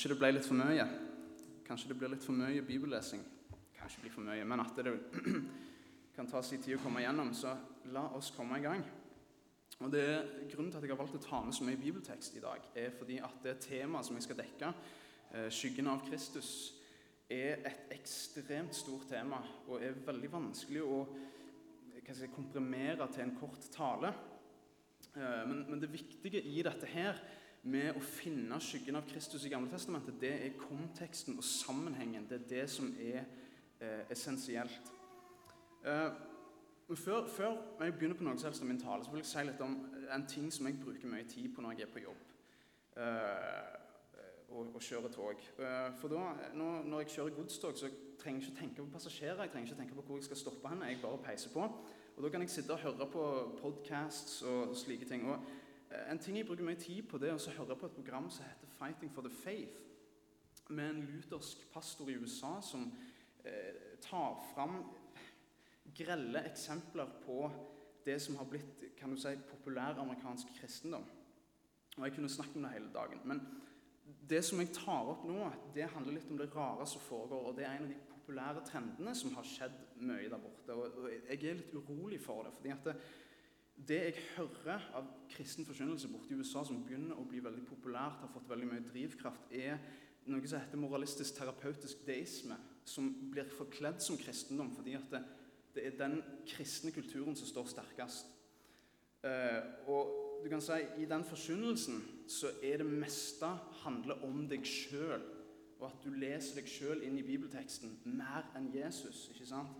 Kanskje det ble litt for mye. Kanskje det blir litt for mye bibellesing. Kanskje det blir for mye, men at det kan ta sin tid å komme igjennom. Så la oss komme i gang. Og det Grunnen til at jeg har valgt å ta med så mye bibeltekst i dag, er fordi at det temaet som jeg skal dekke, eh, skyggen av Kristus, er et ekstremt stort tema og er veldig vanskelig å si, komprimere til en kort tale. Eh, men, men det viktige i dette her med å finne skyggen av Kristus i Gamle Testamentet, det er konteksten og sammenhengen. Det er det som er eh, essensielt. Eh, før, før, jeg begynner på noe som helst om min tale, så vil jeg si litt om en ting som jeg bruker mye tid på når jeg er på jobb. Eh, og, og kjører tog. Eh, for da, når, når jeg kjører godstog, så trenger jeg ikke tenke på passasjerer. Jeg trenger ikke tenke på hvor jeg skal stoppe henne. Jeg bare peiser på. Og Da kan jeg sitte og høre på podcasts og slike ting. Og en ting jeg bruker mye tid på, det er å høre på et program som heter 'Fighting for the Faith', med en luthersk pastor i USA som eh, tar fram grelle eksempler på det som har blitt kan du si, populær amerikansk kristendom. Og Jeg kunne snakket om det hele dagen. Men det som jeg tar opp nå, det handler litt om det rare som foregår. og Det er en av de populære trendene som har skjedd mye der borte. Og Jeg er litt urolig for det. fordi at det, det jeg hører av kristen forkynnelse borte i USA, som begynner å bli veldig populært, har fått veldig mye drivkraft, er noe som heter moralistisk terapeutisk deisme, som blir forkledd som kristendom fordi at det, det er den kristne kulturen som står sterkest. Uh, og du kan si I den forkynnelsen så er det meste handler om deg sjøl, og at du leser deg sjøl inn i bibelteksten mer enn Jesus. ikke sant?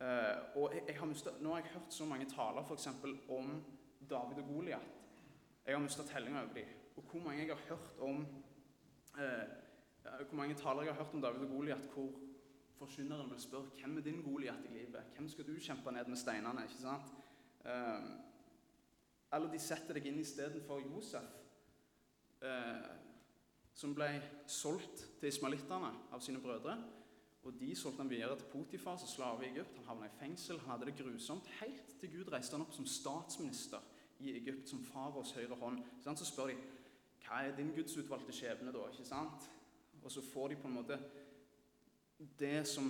Uh, og jeg, jeg har mistet, Nå har jeg hørt så mange taler eksempel, om David og Goliat. Jeg har mista tellinga over dem. Og hvor mange jeg har hørt om uh, hvor mange taler jeg har hørt om David og Goliat hvor forkynneren vil spørre hvem er din Goliat i livet? Hvem skal du kjempe ned med steinene? ikke sant? Uh, eller de setter deg inn istedenfor Josef, som ble solgt til ismalittene av sine brødre. Og De solgte han videre til Potifar som slave i Egypt. Han havna i fengsel, han hadde det grusomt. Helt til Gud reiste han opp som statsminister i Egypt, som faraos høyre hånd. Så spør de hva er din gudsutvalgte skjebne, da? ikke sant? Og så får de på en måte det som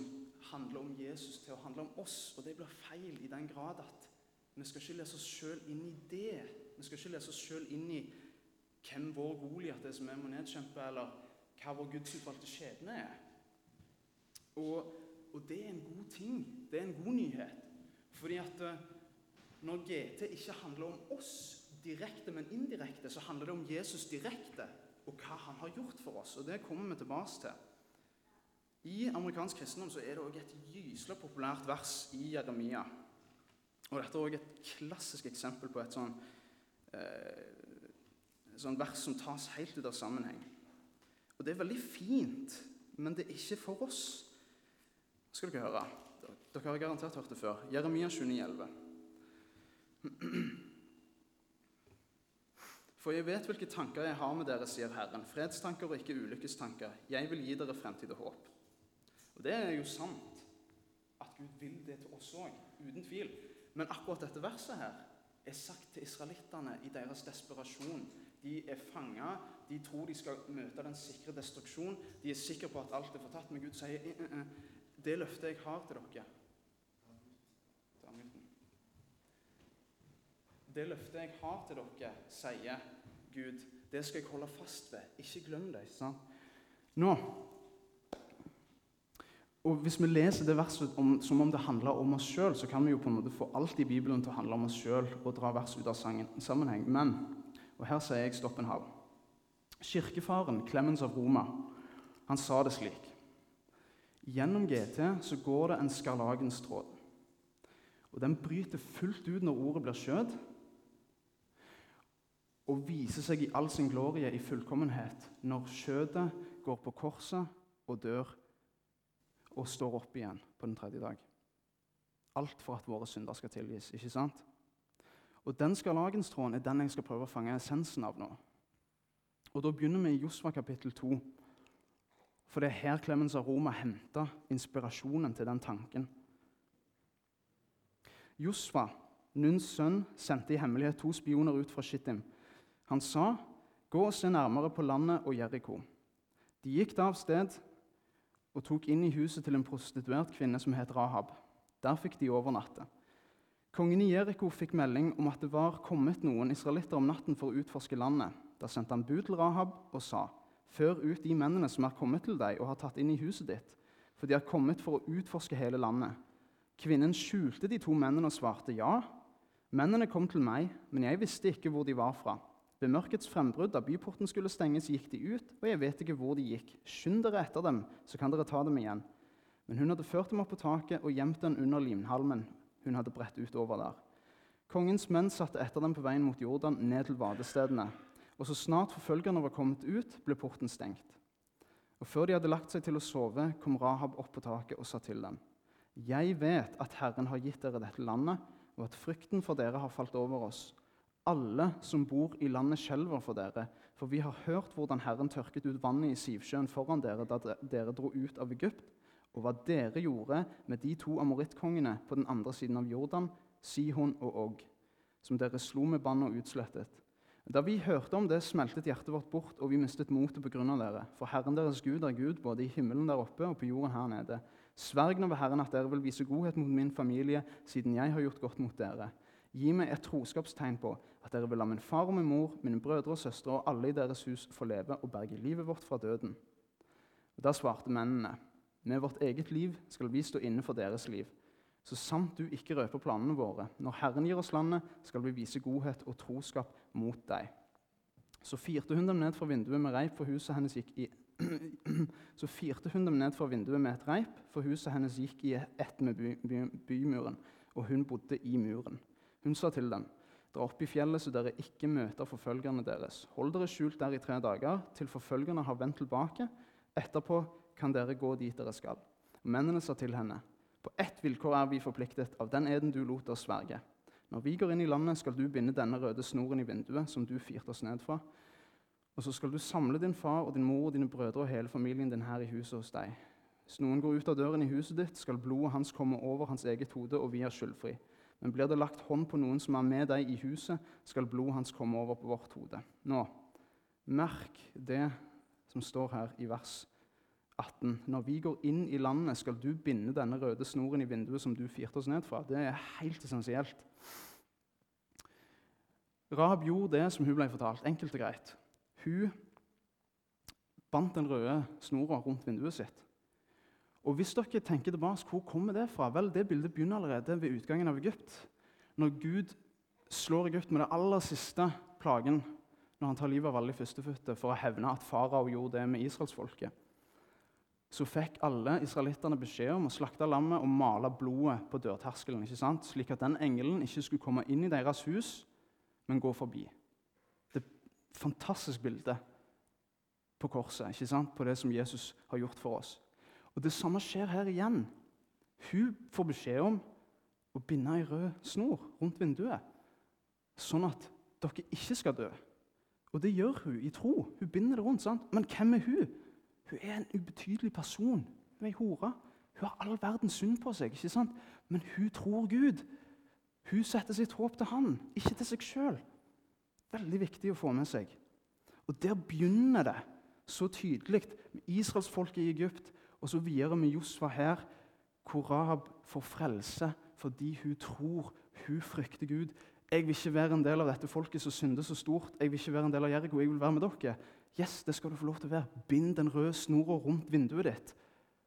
handler om Jesus, til å handle om oss. Og det blir feil i den grad at vi skal ikke lese oss sjøl inn i det. Vi skal ikke lese oss sjøl inn i hvem vår Goliat er som vi må nedkjempe, eller hva vår gudsutvalgte skjebne er. Og, og, det er en god ting. Det er en god nyhet. Fordi at eh, når GT ikke handler om oss direkte, men indirekte, så handler det om Jesus direkte og hva han har gjort for oss. Og det kommer vi tilbake til. I amerikansk kristendom så er det òg et gyselig populært vers i Jeremia. Og Dette er òg et klassisk eksempel på et sånn, eh, sånn vers som tas helt ut av sammenheng. Og Det er veldig fint, men det er ikke for oss skal dere høre. Dere har garantert hørt det før. Jeremia 29,11. For jeg vet hvilke tanker jeg har med dere, sier Herren. Fredstanker og ikke ulykkestanker. Jeg vil gi dere fremtid og håp. Og Det er jo sant at Gud vil det til oss òg, uten tvil. Men akkurat dette verset her er sagt til israelittene i deres desperasjon. De er fanga, de tror de skal møte den sikre destruksjon. De er sikre på at alt er fortatt, men Gud sier «Eh, eh, eh, det løftet jeg har til dere Det løftet jeg har til dere, sier Gud, det skal jeg holde fast ved. Ikke glem det. sant? Nå og Hvis vi leser det verset om, som om det handler om oss sjøl, så kan vi jo på en måte få alt i Bibelen til å handle om oss sjøl og dra vers ut av sammenheng. Men og her sier jeg stopp en hal. Kirkefaren Clemens av Roma han sa det slik Gjennom GT så går det en skarlagenstråd. Og Den bryter fullt ut når ordet blir skjøt, og viser seg i all sin glorie i fullkommenhet når skjøtet går på korset og dør og står opp igjen på den tredje dag. Alt for at våre synder skal tilgis. ikke sant? Og Den skarlagenstråden er den jeg skal prøve å fange essensen av nå. Og Da begynner vi i Josva kapittel 2. For det er her Clemens av Roma henta inspirasjonen til den tanken. Josfa, Nuns sønn, sendte i hemmelighet to spioner ut fra Shittim. Han sa, 'Gå og se nærmere på landet og Jeriko.' De gikk da av sted og tok inn i huset til en prostituert kvinne som het Rahab. Der fikk de overnatte. Kongen i Jeriko fikk melding om at det var kommet noen israelitter om natten for å utforske landet. Da sendte han bud til Rahab og sa.: Før ut de mennene som er kommet til deg og har tatt inn i huset ditt, for de har kommet for å utforske hele landet. Kvinnen skjulte de to mennene og svarte ja. Mennene kom til meg, men jeg visste ikke hvor de var fra. Ved mørkets frembrudd, da byporten skulle stenges, gikk de ut, og jeg vet ikke hvor de gikk. Skynd dere etter dem, så kan dere ta dem igjen. Men hun hadde ført dem opp på taket og gjemt den under limhalmen hun hadde bredt ut over der. Kongens menn satte etter dem på veien mot Jordan, ned til vadestedene. Og så snart forfølgerne var kommet ut, ble porten stengt. Og Før de hadde lagt seg til å sove, kom Rahab opp på taket og sa til dem.: Jeg vet at Herren har gitt dere dette landet, og at frykten for dere har falt over oss. Alle som bor i landet, skjelver for dere, for vi har hørt hvordan Herren tørket ut vannet i Sivsjøen foran dere da dere dro ut av Egypt, og hva dere gjorde med de to amorittkongene på den andre siden av Jordan, Sihon og Og, som dere slo med bann og utslettet. Da vi hørte om det, smeltet hjertet vårt bort, og vi mistet motet pga. dere. For Herren deres Gud er Gud både i himmelen der oppe og på jorden her nede. Sverg nå ved Herren at dere vil vise godhet mot min familie, siden jeg har gjort godt mot dere. Gi meg et troskapstegn på at dere vil la min far og min mor, mine brødre og søstre og alle i deres hus få leve og berge livet vårt fra døden. Og Da svarte mennene, med vårt eget liv skal vi stå inne for deres liv. Så sant du ikke røper planene våre. Når Herren gir oss landet, skal vi vise godhet og troskap mot deg. Så firte hun dem ned fra vinduet med reip, for huset hennes gikk i Så firte hun dem ned fra vinduet med et reip, for huset hennes gikk i ett med by, by, bymuren, og hun bodde i muren. Hun sa til dem, dra opp i fjellet så dere ikke møter forfølgerne deres. Hold dere skjult der i tre dager, til forfølgerne har vendt tilbake. Etterpå kan dere gå dit dere skal. Mennene sa til henne, på ett vilkår er vi forpliktet av den eden du lot oss sverge. Når vi går inn i landet, skal du binde denne røde snoren i vinduet, som du firte oss ned fra. Og så skal du samle din far og din mor og dine brødre og hele familien din her i huset hos deg. Hvis noen går ut av døren i huset ditt, skal blodet hans komme over hans eget hode, og vi er skyldfri. Men blir det lagt hånd på noen som er med deg i huset, skal blodet hans komme over på vårt hode. Nå, merk det som står her i vers 18. Når vi går inn i landet, skal du binde denne røde snoren i vinduet som du firte oss ned fra. Det er helt essensielt. Rahab gjorde det som hun ble fortalt. Enkelt og greit. Hun bandt den røde snora rundt vinduet sitt. Og hvis dere tenker tilbake, Hvor kommer det fra? Vel, Det bildet begynner allerede ved utgangen av Egypt. Når Gud slår Egypt med det aller siste plagen, når han tar livet av alle førstefødte for å hevne at farao gjorde det med israelsfolket, så fikk alle israelittene beskjed om å slakte lammet og male blodet på dørterskelen, ikke sant? slik at den engelen ikke skulle komme inn i deres hus, men gå forbi. Det er et fantastisk bilde på korset, ikke sant? på det som Jesus har gjort for oss. Og Det samme skjer her igjen. Hun får beskjed om å binde ei rød snor rundt vinduet, sånn at dere ikke skal dø. Og det gjør hun i tro. Hun binder det rundt. sant? Men hvem er hun? Hun er en ubetydelig person. Hun er ei hore. Hun har all verdens synd på seg, ikke sant? men hun tror Gud. Hun setter sitt håp til han, ikke til seg sjøl. Veldig viktig å få med seg. Og Der begynner det så tydelig med israelsfolket i Egypt og så videre med Josfa her, hvor Rahab får frelse fordi hun tror, hun frykter Gud. Jeg vil ikke være en del av dette folket som synder så stort. Jeg vil ikke være en del av Jeriko, jeg vil være med dere. Yes, det skal du få lov til å være. Bind den røde snora rundt vinduet ditt.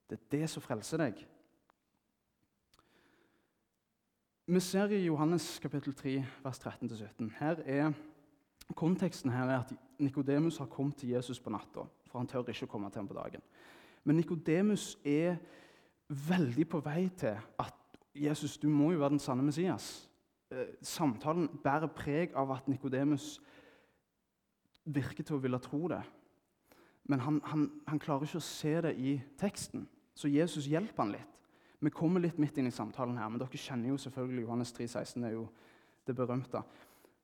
Det er det som frelser deg. Vi ser i Johannes kapittel 3, vers 13-17. Her er Konteksten her er at Nikodemus har kommet til Jesus på natta, for han tør ikke å komme til ham på dagen. Men Nikodemus er veldig på vei til at Jesus, du må jo være den sanne Messias. Eh, samtalen bærer preg av at Nikodemus virker til å ville tro det. Men han, han, han, klarer ikke å se det i teksten, så Jesus hjelper han litt. Vi kommer litt midt inn i samtalen her, men dere kjenner jo selvfølgelig Johannes 3, 16, er jo det berømte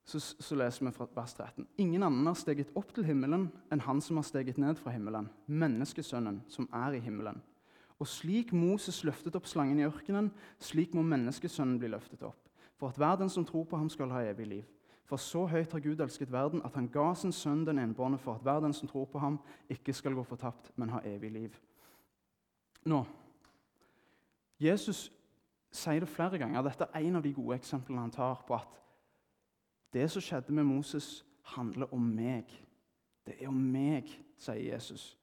så, så, leser vi fra vers 13. Ingen annen har steget opp til himmelen enn han som har steget ned fra himmelen, menneskesønnen som er i himmelen. Og slik Moses løftet opp slangen i ørkenen, slik må menneskesønnen bli løftet opp, for at hver den som tror på ham, skal ha evig liv. For så høyt har Gud elsket verden, at han ga sin sønn den enbårne for at hver den som tror på ham, ikke skal gå fortapt, men ha evig liv. Nå, Jesus sier det flere ganger. Dette er en av de gode eksemplene han tar på at det som skjedde med Moses, handler om meg. Det er om meg, sier Jesus.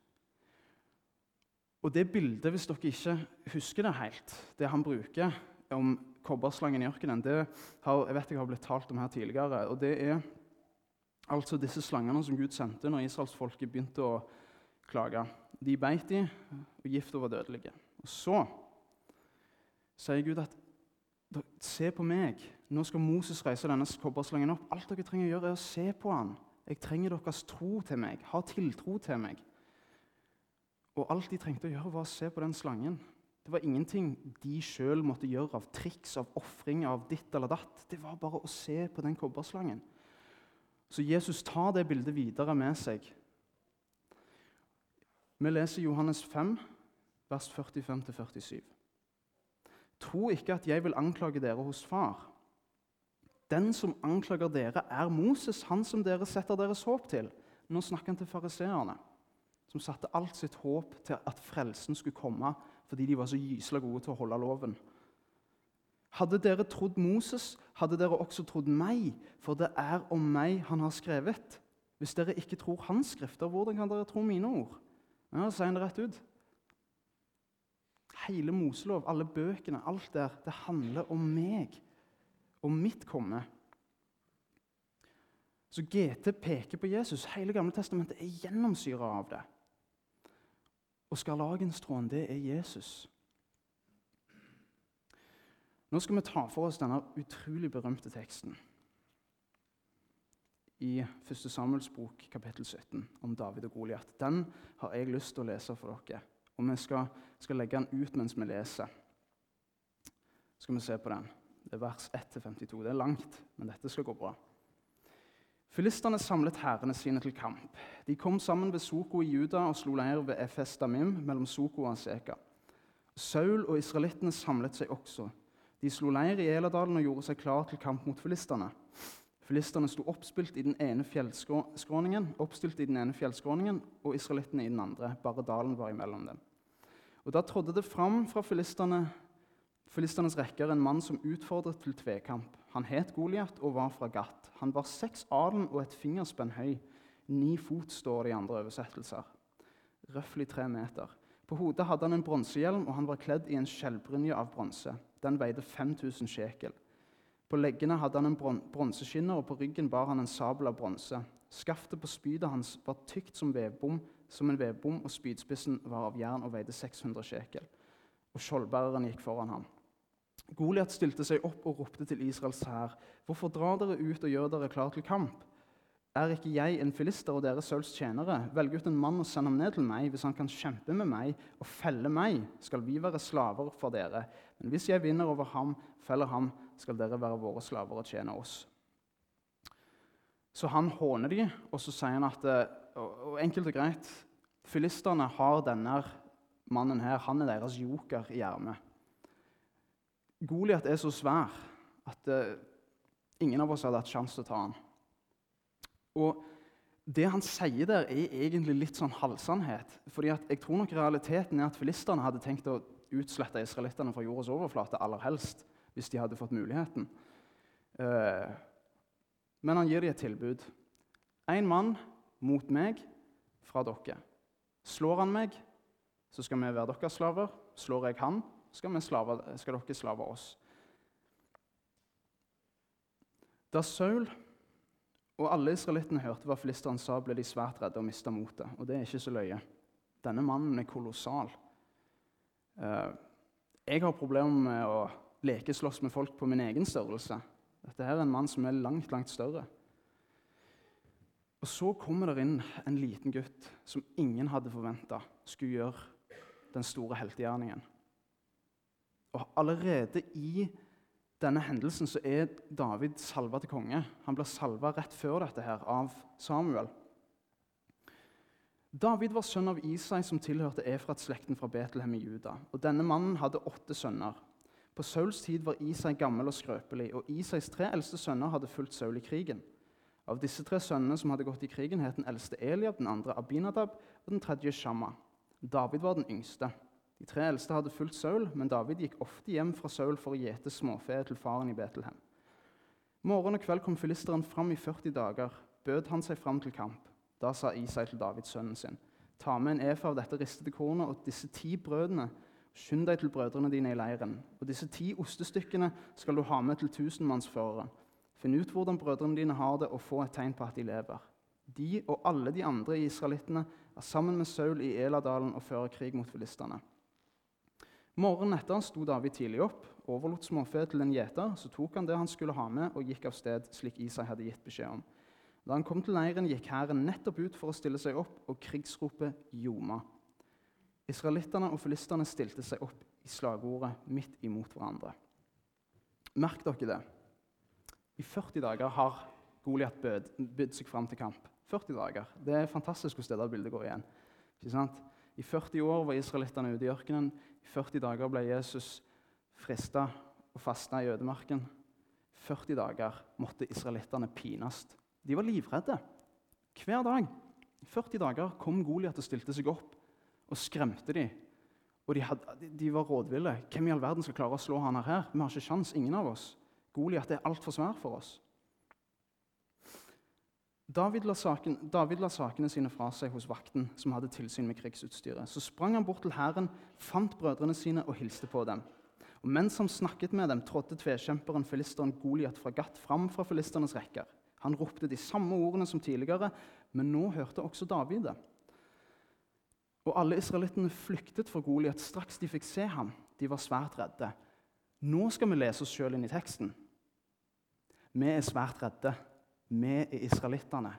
Og det bildet, hvis dere ikke husker det helt, det han bruker om kobberslangen i ørkenen, det har, jeg vet jeg har blitt talt om her tidligere. og Det er altså disse slangene som Gud sendte når israelsfolket begynte å klage. De beit de, og gifta var dødelige. Og Så sier Gud at se på meg. Nå skal Moses reise denne kobberslangen opp. Alt dere trenger å gjøre, er å se på han. Jeg trenger deres tro til meg. Ha tiltro til meg. Og alt de trengte å gjøre, var å se på den slangen. Det var ingenting de sjøl måtte gjøre av triks, av ofring, av ditt eller datt. Det var bare å se på den kobberslangen. Så Jesus tar det bildet videre med seg. Vi leser Johannes 5, vers 45-47. Tro ikke at jeg vil anklage dere hos far. Den som anklager dere, er Moses, han som dere setter deres håp til. Nå snakker han til fariseerne, som satte alt sitt håp til at frelsen skulle komme fordi de var så gysla gode til å holde loven. Hadde dere trodd Moses, hadde dere også trodd meg, for det er om meg han har skrevet. Hvis dere ikke tror hans skrifter, hvordan kan dere tro mine ord? Ja, sier han det rett ut. Hele Moselov, alle bøkene, alt der, det handler om meg, om mitt komme. Så GT peker på Jesus. Hele Gamle testamentet er gjennomsyra av det. Og skarlagenstråden, det er Jesus. Nå skal vi ta for oss denne utrolig berømte teksten i 1. Samuels bok, kapittel 17, om David og Goliat. Den har jeg lyst til å lese for dere. Og vi skal, skal legge den ut mens vi leser. skal vi se på den. Det er vers 1-52. Det er langt, men dette skal gå bra. Filistene samlet hærene sine til kamp. De kom sammen ved Soko i Juda og slo leir ved Efes Damim mellom Soko og Aseka. Saul og israelittene samlet seg også. De slo leir i Eladalen og gjorde seg klar til kamp mot filistene. Filistene sto oppspilt i den ene fjellskråningen, oppstilt i den ene fjellskråningen og israelittene i den andre. Bare dalen var imellom dem. Og Da trådte det fram fra filisternes rekker en mann som utfordret til tvekamp. Han het Goliat og var fra Gat. Han var seks alen og et fingerspenn høy. Ni fot står det i andre oversettelser. Røftlig tre meter. På hodet hadde han en bronsehjelm, og han var kledd i en skjellbrynje av bronse. Den veide 5000 sjekel. På leggene hadde han en bronseskinner, og på ryggen bar han en sabel av bronse. Skaftet på spydet hans var tykt som, vevbom, som en vevbom, og spydspissen var av jern og veide 600 sjekel. Og skjoldbæreren gikk foran ham. Goliat stilte seg opp og ropte til Israels hær.: Hvorfor drar dere ut og gjør dere klar til kamp? Er ikke jeg en filister og dere Sauls tjenere? Velg ut en mann og send ham ned til meg. Hvis han kan kjempe med meg og felle meg, skal vi være slaver for dere. Men hvis jeg vinner over ham, feller ham, skal dere være våre slaver og tjene oss. Så han håner de, og så sier han at eh, og enkelt og greit Filisterne har denne mannen her, han er deres joker i ermet. Goliat er så svær at uh, ingen av oss hadde hatt sjanse til å ta han. Og det han sier der, er egentlig litt sånn halvsannhet. Fordi jeg tror nok realiteten er at filistene hadde tenkt å utslette israelittene fra jordas overflate aller helst hvis de hadde fått muligheten. Uh, men han gir dem et tilbud. Én mann mot meg fra dere. Slår han meg, så skal vi være deres slaver. Slår jeg han, skal, slave, skal dere slave oss. Da Saul og alle israelittene hørte hva filisteren sa, ble de svært redde og mista motet. Og det er ikke så løye. Denne mannen er kolossal. Uh, jeg har problemer med å lekeslåss med folk på min egen størrelse. Dette er en mann som er langt, langt større. Og Så kommer det inn en liten gutt som ingen hadde forventa skulle gjøre den store heltegjerningen. Og allerede i denne hendelsen så er David salva til konge. Han blir salva rett før dette her av Samuel. David var sønn av Isai, som tilhørte Efrat-slekten fra Betlehem i Juda. Og Denne mannen hadde åtte sønner. På Sauls tid var Isai gammel og skrøpelig, og Isais tre eldste sønner hadde fulgt Saul i krigen. Av disse tre sønnene som hadde gått i krigen, het den eldste Eliab, den andre Abinadab og den tredje Shamma. David var den yngste. De tre eldste hadde fulgt Saul, men David gikk ofte hjem fra Saul for å gjete småfe til faren i Betlehem. Morgen og kveld kom filisteren fram i 40 dager. Bød han seg fram til kamp. Da sa Isai til David, sønnen sin, ta med en efa av dette ristede kornet og disse ti brødene. Skynd deg til brødrene dine i leiren. Og disse ti ostestykkene skal du ha med til tusenmannsføreren. Finn ut hvordan brødrene dine har det, og få et tegn på at de lever. De og alle de andre israelittene er sammen med Saul i Eladalen og fører krig mot filistene. Morgenen etter sto David tidlig opp, overlot småfe til en gjeter. Så tok han det han skulle ha med, og gikk av sted, slik Isai hadde gitt beskjed om. Da han kom til leiren, gikk hæren nettopp ut for å stille seg opp, og krigsropet ljoma. Israelittene og filistene stilte seg opp i slagordet midt imot hverandre. Merk dere det. I 40 dager har Goliat bydd seg fram til kamp. 40 dager. Det er fantastisk hvordan dette bildet går igjen. Ikke sant? I 40 år var israelittene ute i ørkenen. I 40 dager ble Jesus frista og fasta i ødemarken. 40 dager måtte israelittene pines. De var livredde hver dag. I 40 dager kom Goliat og stilte seg opp og skremte dem. Og de, hadde, de, var rådville. Hvem i all verden skal klare å slå han her? Vi har ikke sjans, ingen av oss. Goliat er altfor svær for oss. David la, saken, David la, sakene sine fra seg hos vakten som hadde tilsyn med krigsutstyret. Så sprang han bort til hæren, fant brødrene sine og hilste på dem. Og Mens han snakket med dem, trådte tvekjemperen filisteren Goliat fra Gat fram fra filisternes rekker. Han ropte de samme ordene som tidligere, men nå hørte også David det. Og alle israelittene flyktet for Goliat straks de fikk se ham. De var svært redde. Nå skal vi lese oss sjøl inn i teksten. Vi er svært redde vi er israelittene.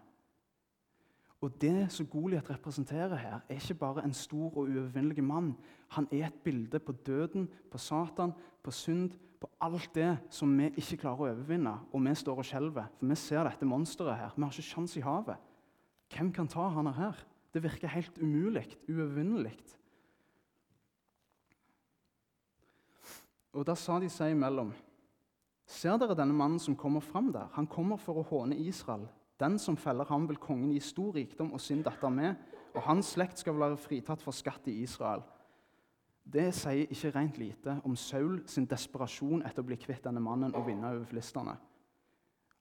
Og Det som Goliat representerer her, er ikke bare en stor og uovervinnelig mann. Han er et bilde på døden, på Satan, på synd, på alt det som vi ikke klarer å overvinne. Og vi står og skjelver, for vi ser dette monsteret her. Vi har ikke sjans i havet. Hvem kan ta han her? Det virker helt umulig, uovervinnelig. Og da sa de seg imellom Ser dere denne mannen som kommer fram der? Han kommer for å håne Israel. Den som feller ham, vil kongen gi stor rikdom og sin datter med, og hans slekt skal være fritatt for skatt i Israel. Det sier ikke rent lite om Saul sin desperasjon etter å bli kvitt denne mannen og vinne over filistene.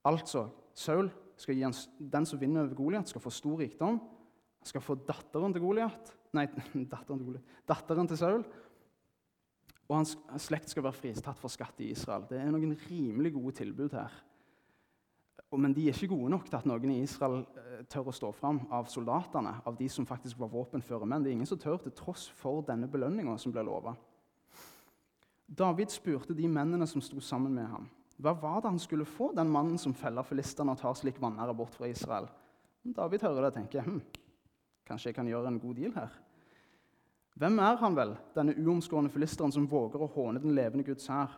Altså, Saul skal gi en, Den som vinner over Goliat, skal få stor rikdom. Han skal få datteren til Goliat Nei, datteren til, Goliath, datteren til Saul og hans slekt skal være fritatt for skatt i Israel. Det er noen rimelig gode tilbud her. Men de er ikke gode nok til at noen i Israel eh, tør å stå fram av soldatene. av de som faktisk var våpenføre menn. Det er ingen som tør til tross for denne belønninga som ble lova. David spurte de mennene som sto sammen med ham, hva var det han skulle få, den mannen som feller filistene og tar slik vanære bort fra Israel. David hører det og tenker hm, kanskje jeg kan gjøre en god deal her. Hvem er han vel, denne uomskårne filisteren som våger å håne den levende Guds hær?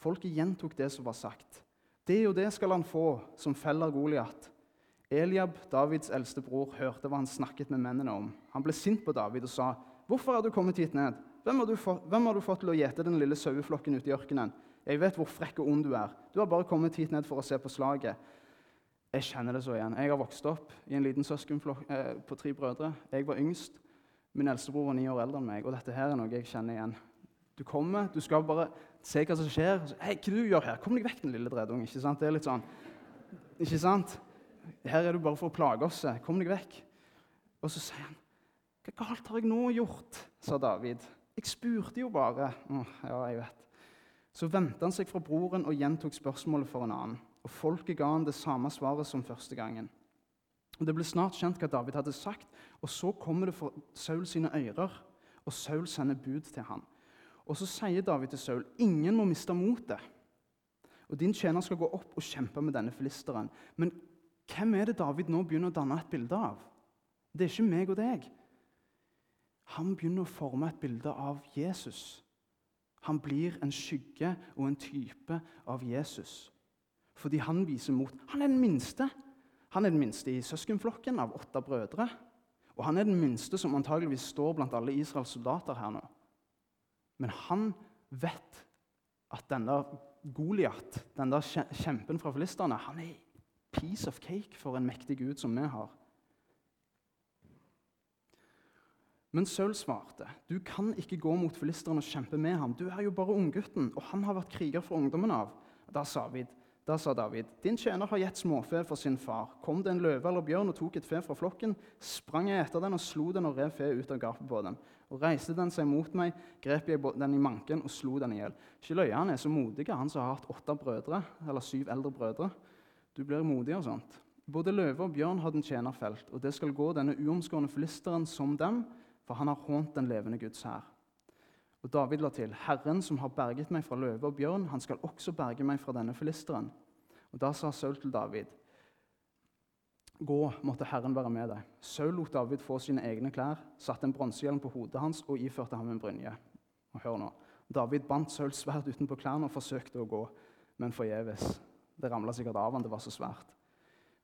Folket gjentok det som var sagt. Det og det skal han få, som feller Goliat. Eliab, Davids eldste bror, hørte hva han snakket med mennene om. Han ble sint på David og sa, 'Hvorfor er du kommet hit ned? Hvem har du, fått, hvem har du fått til å gjete den lille saueflokken ute i ørkenen?' 'Jeg vet hvor frekk og ond du er. Du har bare kommet hit ned for å se på slaget.' Jeg kjenner det så igjen. Jeg har vokst opp i en liten søskenflokk eh, på tre brødre. Jeg var yngst. Min eldstebror var ni år eldre enn meg, og dette her er noe jeg kjenner igjen. Du kommer, du skal bare se hva som skjer. Hei, hva du gjør her? Kom deg vekk, den lille dredung. Ikke sant? Det er litt sånn. Ikke sant? Her er du bare for å plage oss. Kom deg vekk. Og så sier han, 'Hva galt har jeg nå gjort?' sa David. 'Jeg spurte jo bare.' Oh, ja, jeg vet. Så vendte han seg fra broren og gjentok spørsmålet for en annen. Og folket ga han det samme svaret som første gangen. Det ble snart kjent hva David hadde sagt, og så kommer det for Saul sine ører, og Saul sender bud til ham. Og Så sier David til Saul, 'Ingen må miste motet.' Og din tjener skal gå opp og kjempe med denne filisteren. Men hvem er det David nå begynner å danne et bilde av? Det er ikke meg og deg. Han begynner å forme et bilde av Jesus. Han blir en skygge og en type av Jesus. Fordi han viser mot. Han er den minste. Han er den minste i søskenflokken av åtte brødre. Og han er den minste som antageligvis står blant alle Israels soldater her nå. Men han vet at denne Goliat, den der kjempen fra filistene, han er piece of cake for en mektig Gud som vi har. Men Saul svarte, 'Du kan ikke gå mot filisteren og kjempe med ham.' 'Du er jo bare unggutten, og han har vært kriger fra ungdommen av.' Da sa, David, da sa David, 'Din tjener har gitt småfe for sin far.' 'Kom det en løve eller bjørn og tok et fe fra flokken,' 'sprang jeg etter den og slo den og rev fe ut av gapet på den.' 'Og reiste den seg mot meg, grep jeg den i manken og slo den i hjel.' Ikke løye han er så modig, han som har hatt åtte brødre, eller syv eldre brødre. Du blir modig og sånt. Både løve og bjørn har den tjener felt, og det skal gå denne uomskårne filisteren som dem, for han har hånt den levende Guds hær. Og David la til, Herren som har berget meg fra løve og bjørn, han skal også berge meg fra denne filisteren. Og Da sa Saul til David, Gå, måtte Herren være med deg. Saul lot David få sine egne klær, satte en bronsehjelm på hodet hans og iførte ham en brynje. Og hør nå, David bandt Saul svært utenpå klærne og forsøkte å gå, men forgjeves. Det ramla sikkert av han, det var så svært.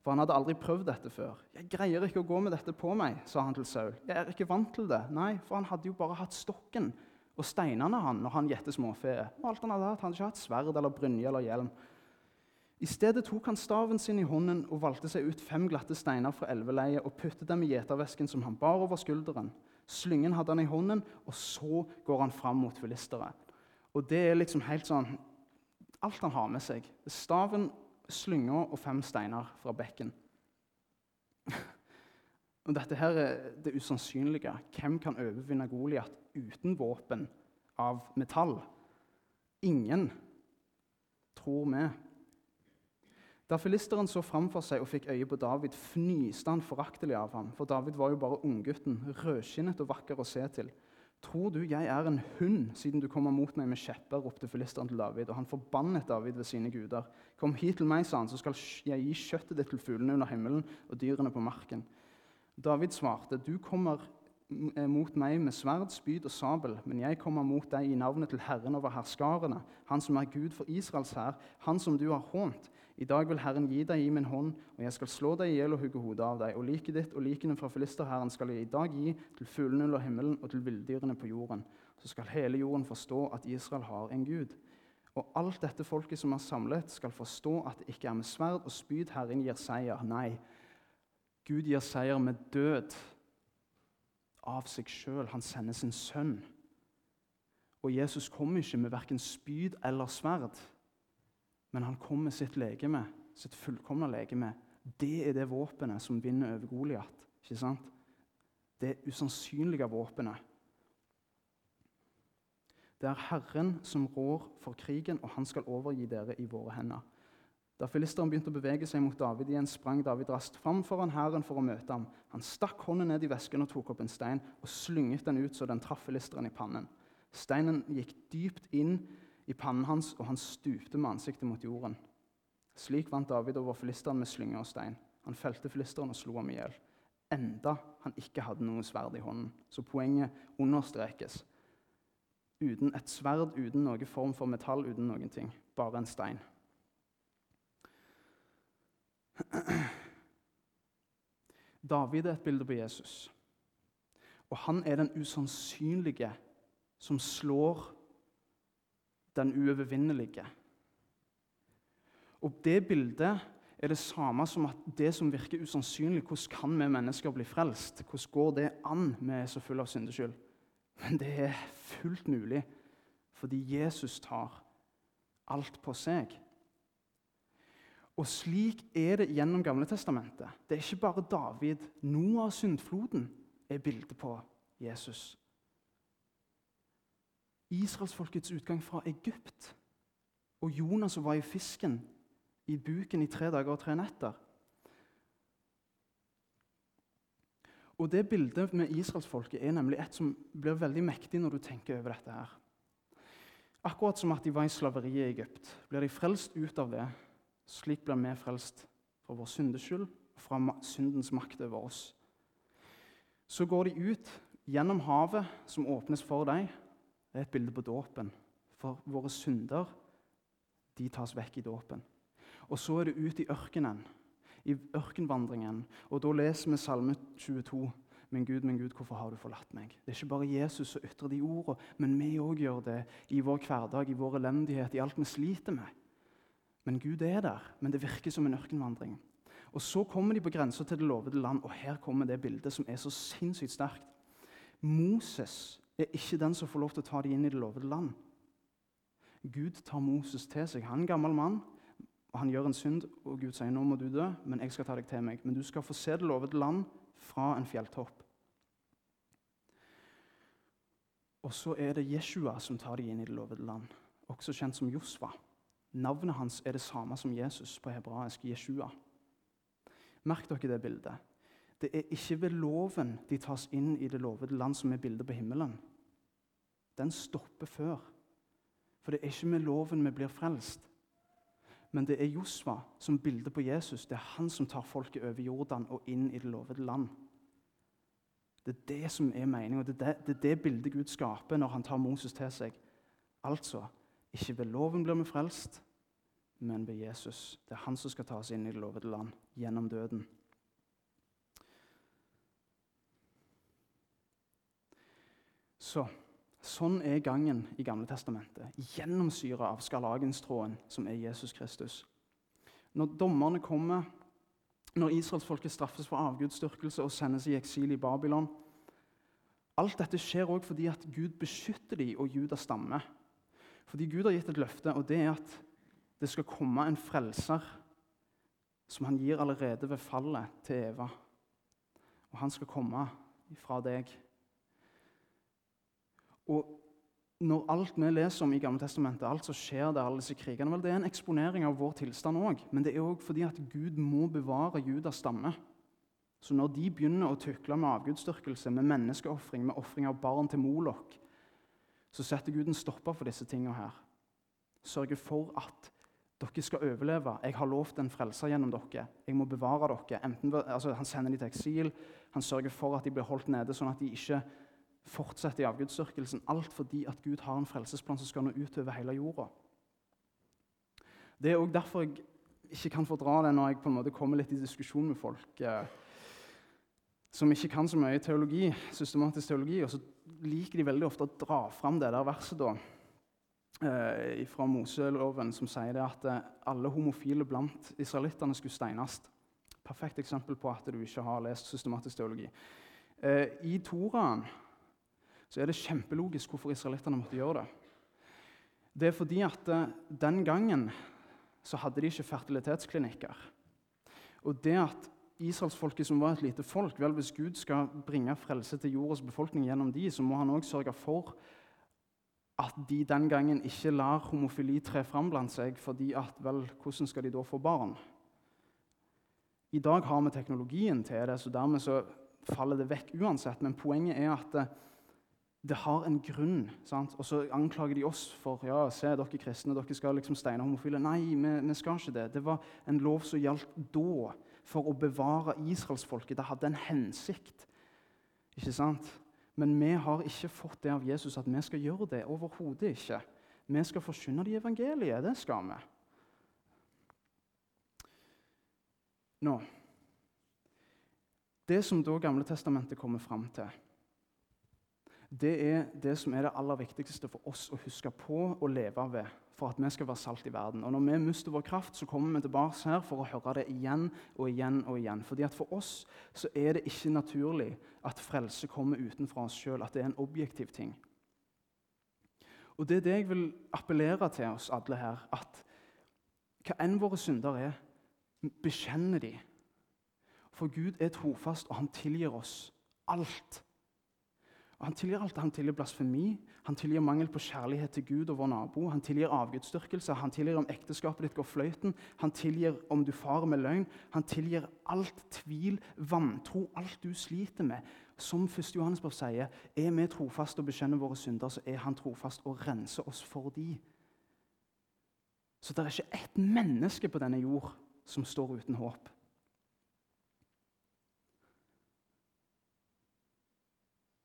For han hadde aldri prøvd dette før. 'Jeg greier ikke å gå med dette på meg', sa han til Saul. 'Jeg er ikke vant til det.' Nei, for han hadde jo bare hatt stokken og steinene han når han gjette småfeer. Og alt han hadde hatt, han hadde ikke hatt sverd eller brynje eller hjelm. I stedet tok han staven sin i hånden og valgte seg ut fem glatte steiner fra elveleiet og puttet dem i gjetervesken som han bar over skulderen. Slyngen hadde han i hånden, og så går han fram mot filisteret. Og det er liksom helt sånn Alt han har med seg. Staven slynga og fem steiner fra bekken. Og dette her er det usannsynlige. Hvem kan overvinne Goliat uten våpen av metall? Ingen, tror vi. Da filisteren så framfor seg og fikk øye på David, fnyste han foraktelig av ham. For David var jo bare unggutten, rødskinnet og vakker å se til. Tror du jeg er en hund, siden du kommer mot meg med kjepper? ropte filisteren til David, og han forbannet David ved sine guder. Kom hit til meg, sa han, så skal jeg gi kjøttet ditt til fuglene under himmelen og dyrene på marken. David svarte, du kommer mot meg med sverd, spyd og sabel, men jeg kommer mot deg i navnet til Herren over herskarene, Han som er Gud for Israels hær, Han som du har hånt. I dag vil Herren gi deg i min hånd, og jeg skal slå deg i hjel og hugge hodet av deg. Og liket ditt og likene fra filisterherren skal jeg i dag gi til fuglene under himmelen og til villdyrene på jorden. Så skal hele jorden forstå at Israel har en Gud. Og alt dette folket som er samlet, skal forstå at det ikke er med sverd og spyd Herren gir seier. Nei, Gud gir seier med død av seg sjøl. Han sender sin sønn. Og Jesus kom ikke med verken spyd eller sverd, men han kom med sitt legeme, sitt fullkomne legeme. Det er det våpenet som vinner over Goliat. Ikke sant? Det usannsynlige våpenet. Det er Herren som rår for krigen, og han skal overgi dere i våre hender. Da filisteren begynte å bevege seg mot David igjen, sprang David raskt fram foran hæren for å møte ham. Han stakk hånden ned i vesken og tok opp en stein og slynget den ut så den traff filisteren i pannen. Steinen gikk dypt inn i pannen hans, og han stupte med ansiktet mot jorden. Slik vant David over filisteren med slynge og stein. Han felte filisteren og slo ham i hjel. Enda han ikke hadde noe sverd i hånden. Så poenget understrekes. Uten et sverd, uten noen form for metall, uten noen ting. Bare en stein. David er et bilde på Jesus. Og han er den usannsynlige som slår den uovervinnelige. Og det bildet er det samme som at det som virker usannsynlig, hvordan kan vi mennesker bli frelst? Hvordan går det an? Vi er så fulle av syndeskyld. Men det er fullt mulig fordi Jesus tar alt på seg. Og slik er det gjennom Gamle Testamentet. Det er ikke bare David. Noah syndfloden er bildet på Jesus. Israelsfolkets utgang fra Egypt og Jonas som var i fisken i buken i tre dager og tre netter. Og Det bildet med israelsfolket er nemlig et som blir veldig mektig når du tenker over dette. her. Akkurat som at de var i slaveriet i Egypt. Blir de frelst ut av det, slik blir vi frelst fra vår syndeskyld og fra syndens makt over oss. Så går de ut gjennom havet som åpnes for deg. Det er et bilde på dåpen. For våre synder de tas vekk i dåpen. Og så er det ut i ørkenen, i ørkenvandringen. Og da leser vi Salme 22. Min Gud, min Gud, hvorfor har du forlatt meg? Det er ikke bare Jesus som ytrer de ordene, men vi òg gjør det i vår hverdag, i vår elendighet, i alt vi sliter med. Men Gud er der, men det virker som en ørkenvandring. Og Så kommer de på grensa til det lovede land, og her kommer det bildet som er så sinnssykt sterkt. Moses er ikke den som får lov til å ta dem inn i det lovede land. Gud tar Moses til seg. Han er en gammel mann, og han gjør en synd. Og Gud sier nå må du dø, men jeg skal ta deg til meg. Men du skal få se det lovede land fra en fjelltopp. Og så er det Jeshua som tar dem inn i det lovede land, også kjent som Josva. Navnet hans er det samme som Jesus på hebraisk, Jeshua. Merk dere det bildet. Det er ikke ved loven de tas inn i det lovede land, som er bildet på himmelen. Den stopper før. For det er ikke med loven vi blir frelst. Men det er Josva som bilde på Jesus. Det er han som tar folket over Jordan og inn i det lovede land. Det er det som er meningen, det er det, det er det bildet Gud skaper når han tar Moses til seg. Altså, ikke ved loven blir vi frelst, men ved Jesus. Det er han som skal ta oss inn i det lovede land gjennom døden. Så, Sånn er gangen i Gamle testamentet, gjennomsyra av skarlagenstråden som er Jesus Kristus. Når dommerne kommer, når israelsfolket straffes for avgudsdyrkelse og sendes i eksil i Babylon Alt dette skjer òg fordi at Gud beskytter dem og Judas stamme. Fordi Gud har gitt et løfte, og det er at det skal komme en frelser som han gir allerede ved fallet til Eva. Og han skal komme fra deg. Og når alt vi leser om i Gamle Testamentet, alt som skjer der, alle disse krigene, vel, det er en eksponering av vår tilstand òg. Men det er òg fordi at Gud må bevare Judas stamme. Så når de begynner å tukle med avgudsdyrkelse, med menneskeofring, med ofring av barn til Molok, så setter Gud en stopper for disse tingene her. Sørger for at dere skal overleve. Jeg har lovt en frelser gjennom dere. Jeg må bevare dere. Enten, altså, han sender dem til eksil, han sørger for at de blir holdt nede, sånn at de ikke fortsetter i avgudsdyrkelsen. Alt fordi at Gud har en frelsesplan som skal nå ut over hele jorda. Det er også derfor jeg ikke kan fordra det når jeg på en måte kommer litt i diskusjon med folk eh, som ikke kan så mye teologi, systematisk teologi. Og så liker de veldig ofte å dra fram det der verset da, eh, fra Moseloven som sier det at eh, alle homofile blant israelittene skulle steines. Perfekt eksempel på at du ikke har lest systematisk teologi. Eh, I Toraen så er det kjempelogisk hvorfor israelittene måtte gjøre det. Det er fordi at eh, den gangen så hadde de ikke fertilitetsklinikker. Og det at israelsfolket, som var et lite folk vel, Hvis Gud skal bringe frelse til jordas befolkning gjennom de, så må han òg sørge for at de den gangen ikke lar homofili tre fram blant seg, fordi at vel, hvordan skal de da få barn? I dag har vi teknologien til det, så dermed så faller det vekk uansett. Men poenget er at det, det har en grunn. Sant? Og så anklager de oss for ja, se, dere kristne, dere skal liksom steine homofile. Nei, vi, vi skal ikke det. Det var en lov som gjaldt da, for å bevare israelsfolket. Det hadde en hensikt. Ikke sant? Men vi har ikke fått det av Jesus at vi skal gjøre det. Overhodet ikke. Vi skal forkynne de evangeliet. Det skal vi. Nå Det som da Gamle Testamentet kommer fram til, det er det som er det aller viktigste for oss å huske på og leve ved for at vi skal være salt i verden. Og Når vi mister vår kraft, så kommer vi tilbake her for å høre det igjen og igjen. og igjen. Fordi at For oss så er det ikke naturlig at frelse kommer utenfra oss sjøl, at det er en objektiv ting. Og Det er det jeg vil appellere til oss alle her. At hva enn våre synder er, bekjenner de. For Gud er trofast, og han tilgir oss alt. Han tilgir alt. Han tilgir blasfemi, han tilgir mangel på kjærlighet til Gud og vår nabo. Han tilgir avgudsdyrkelse, han tilgir om ekteskapet ditt går fløyten. Han tilgir om du farer med løgn. Han tilgir alt tvil, vantro, alt du sliter med. Som 1. Johannesborg sier, er vi trofaste og bekjenner våre synder, så er han trofast og renser oss for de. Så det er ikke ett menneske på denne jord som står uten håp.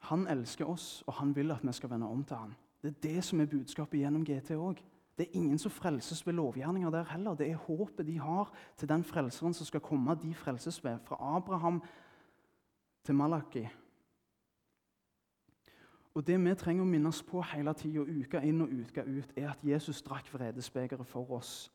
Han elsker oss, og han vil at vi skal vende om til ham. Det er det som er budskapet gjennom GT òg. Det er ingen som frelses ved lovgjerninger der heller. Det er håpet de har til den frelseren som skal komme. De frelses ved. Fra Abraham til Malaki. Og Det vi trenger å minnes på hele tida, uke inn og uke ut, er at Jesus drakk vredesbegeret for oss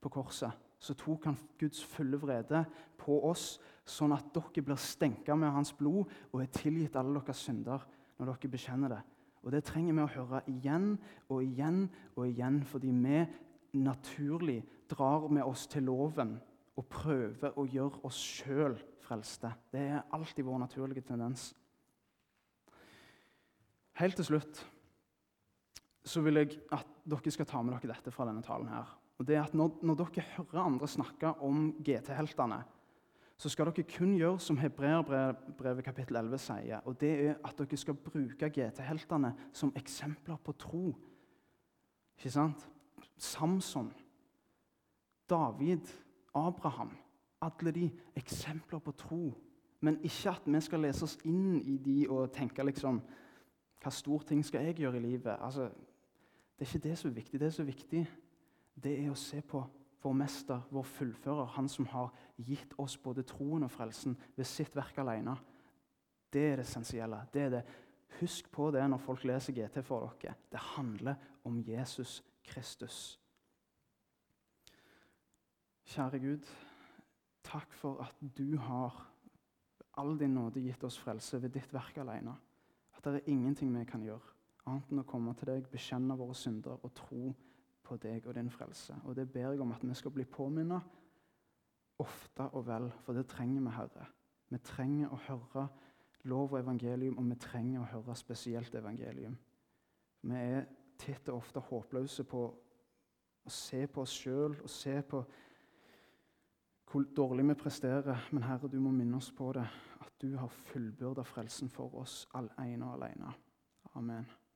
på korset. så tok han Guds fulle vrede på oss, sånn at dere blir stenka med hans blod og er tilgitt alle deres synder når dere bekjenner det. Og Det trenger vi å høre igjen og igjen og igjen, fordi vi naturlig drar med oss til loven og prøver å gjøre oss sjøl frelste. Det er alltid vår naturlige tendens. Helt til slutt så vil jeg at dere skal ta med dere dette fra denne talen. her. Og det er at Når, når dere hører andre snakke om GT-heltene, så skal dere kun gjøre som Hebreerbrevet kapittel 11 sier. og Det er at dere skal bruke GT-heltene som eksempler på tro. Ikke sant? Samson, David, Abraham. Alle de eksempler på tro. Men ikke at vi skal lese oss inn i de og tenke liksom Hva stor ting skal jeg gjøre i livet? Altså, det er ikke det som er viktig. Det som er viktig, det er å se på vår mester, vår fullfører, han som har gitt oss både troen og frelsen ved sitt verk alene. Det er det essensielle. Det er det. Husk på det når folk leser GT for dere. Det handler om Jesus Kristus. Kjære Gud, takk for at du har all din nåde gitt oss frelse ved ditt verk alene. At det er ingenting vi kan gjøre annet enn å komme til deg, bekjenne våre synder og tro på deg og din frelse. Og Det ber jeg om at vi skal bli påminnet ofte og vel, for det trenger vi, Herre. Vi trenger å høre lov og evangelium, og vi trenger å høre spesielt evangelium. Vi er titt og ofte håpløse på å se på oss sjøl og se på hvor dårlig vi presterer. Men Herre, du må minne oss på det, at du har fullbyrda frelsen for oss all ene og alene. Amen.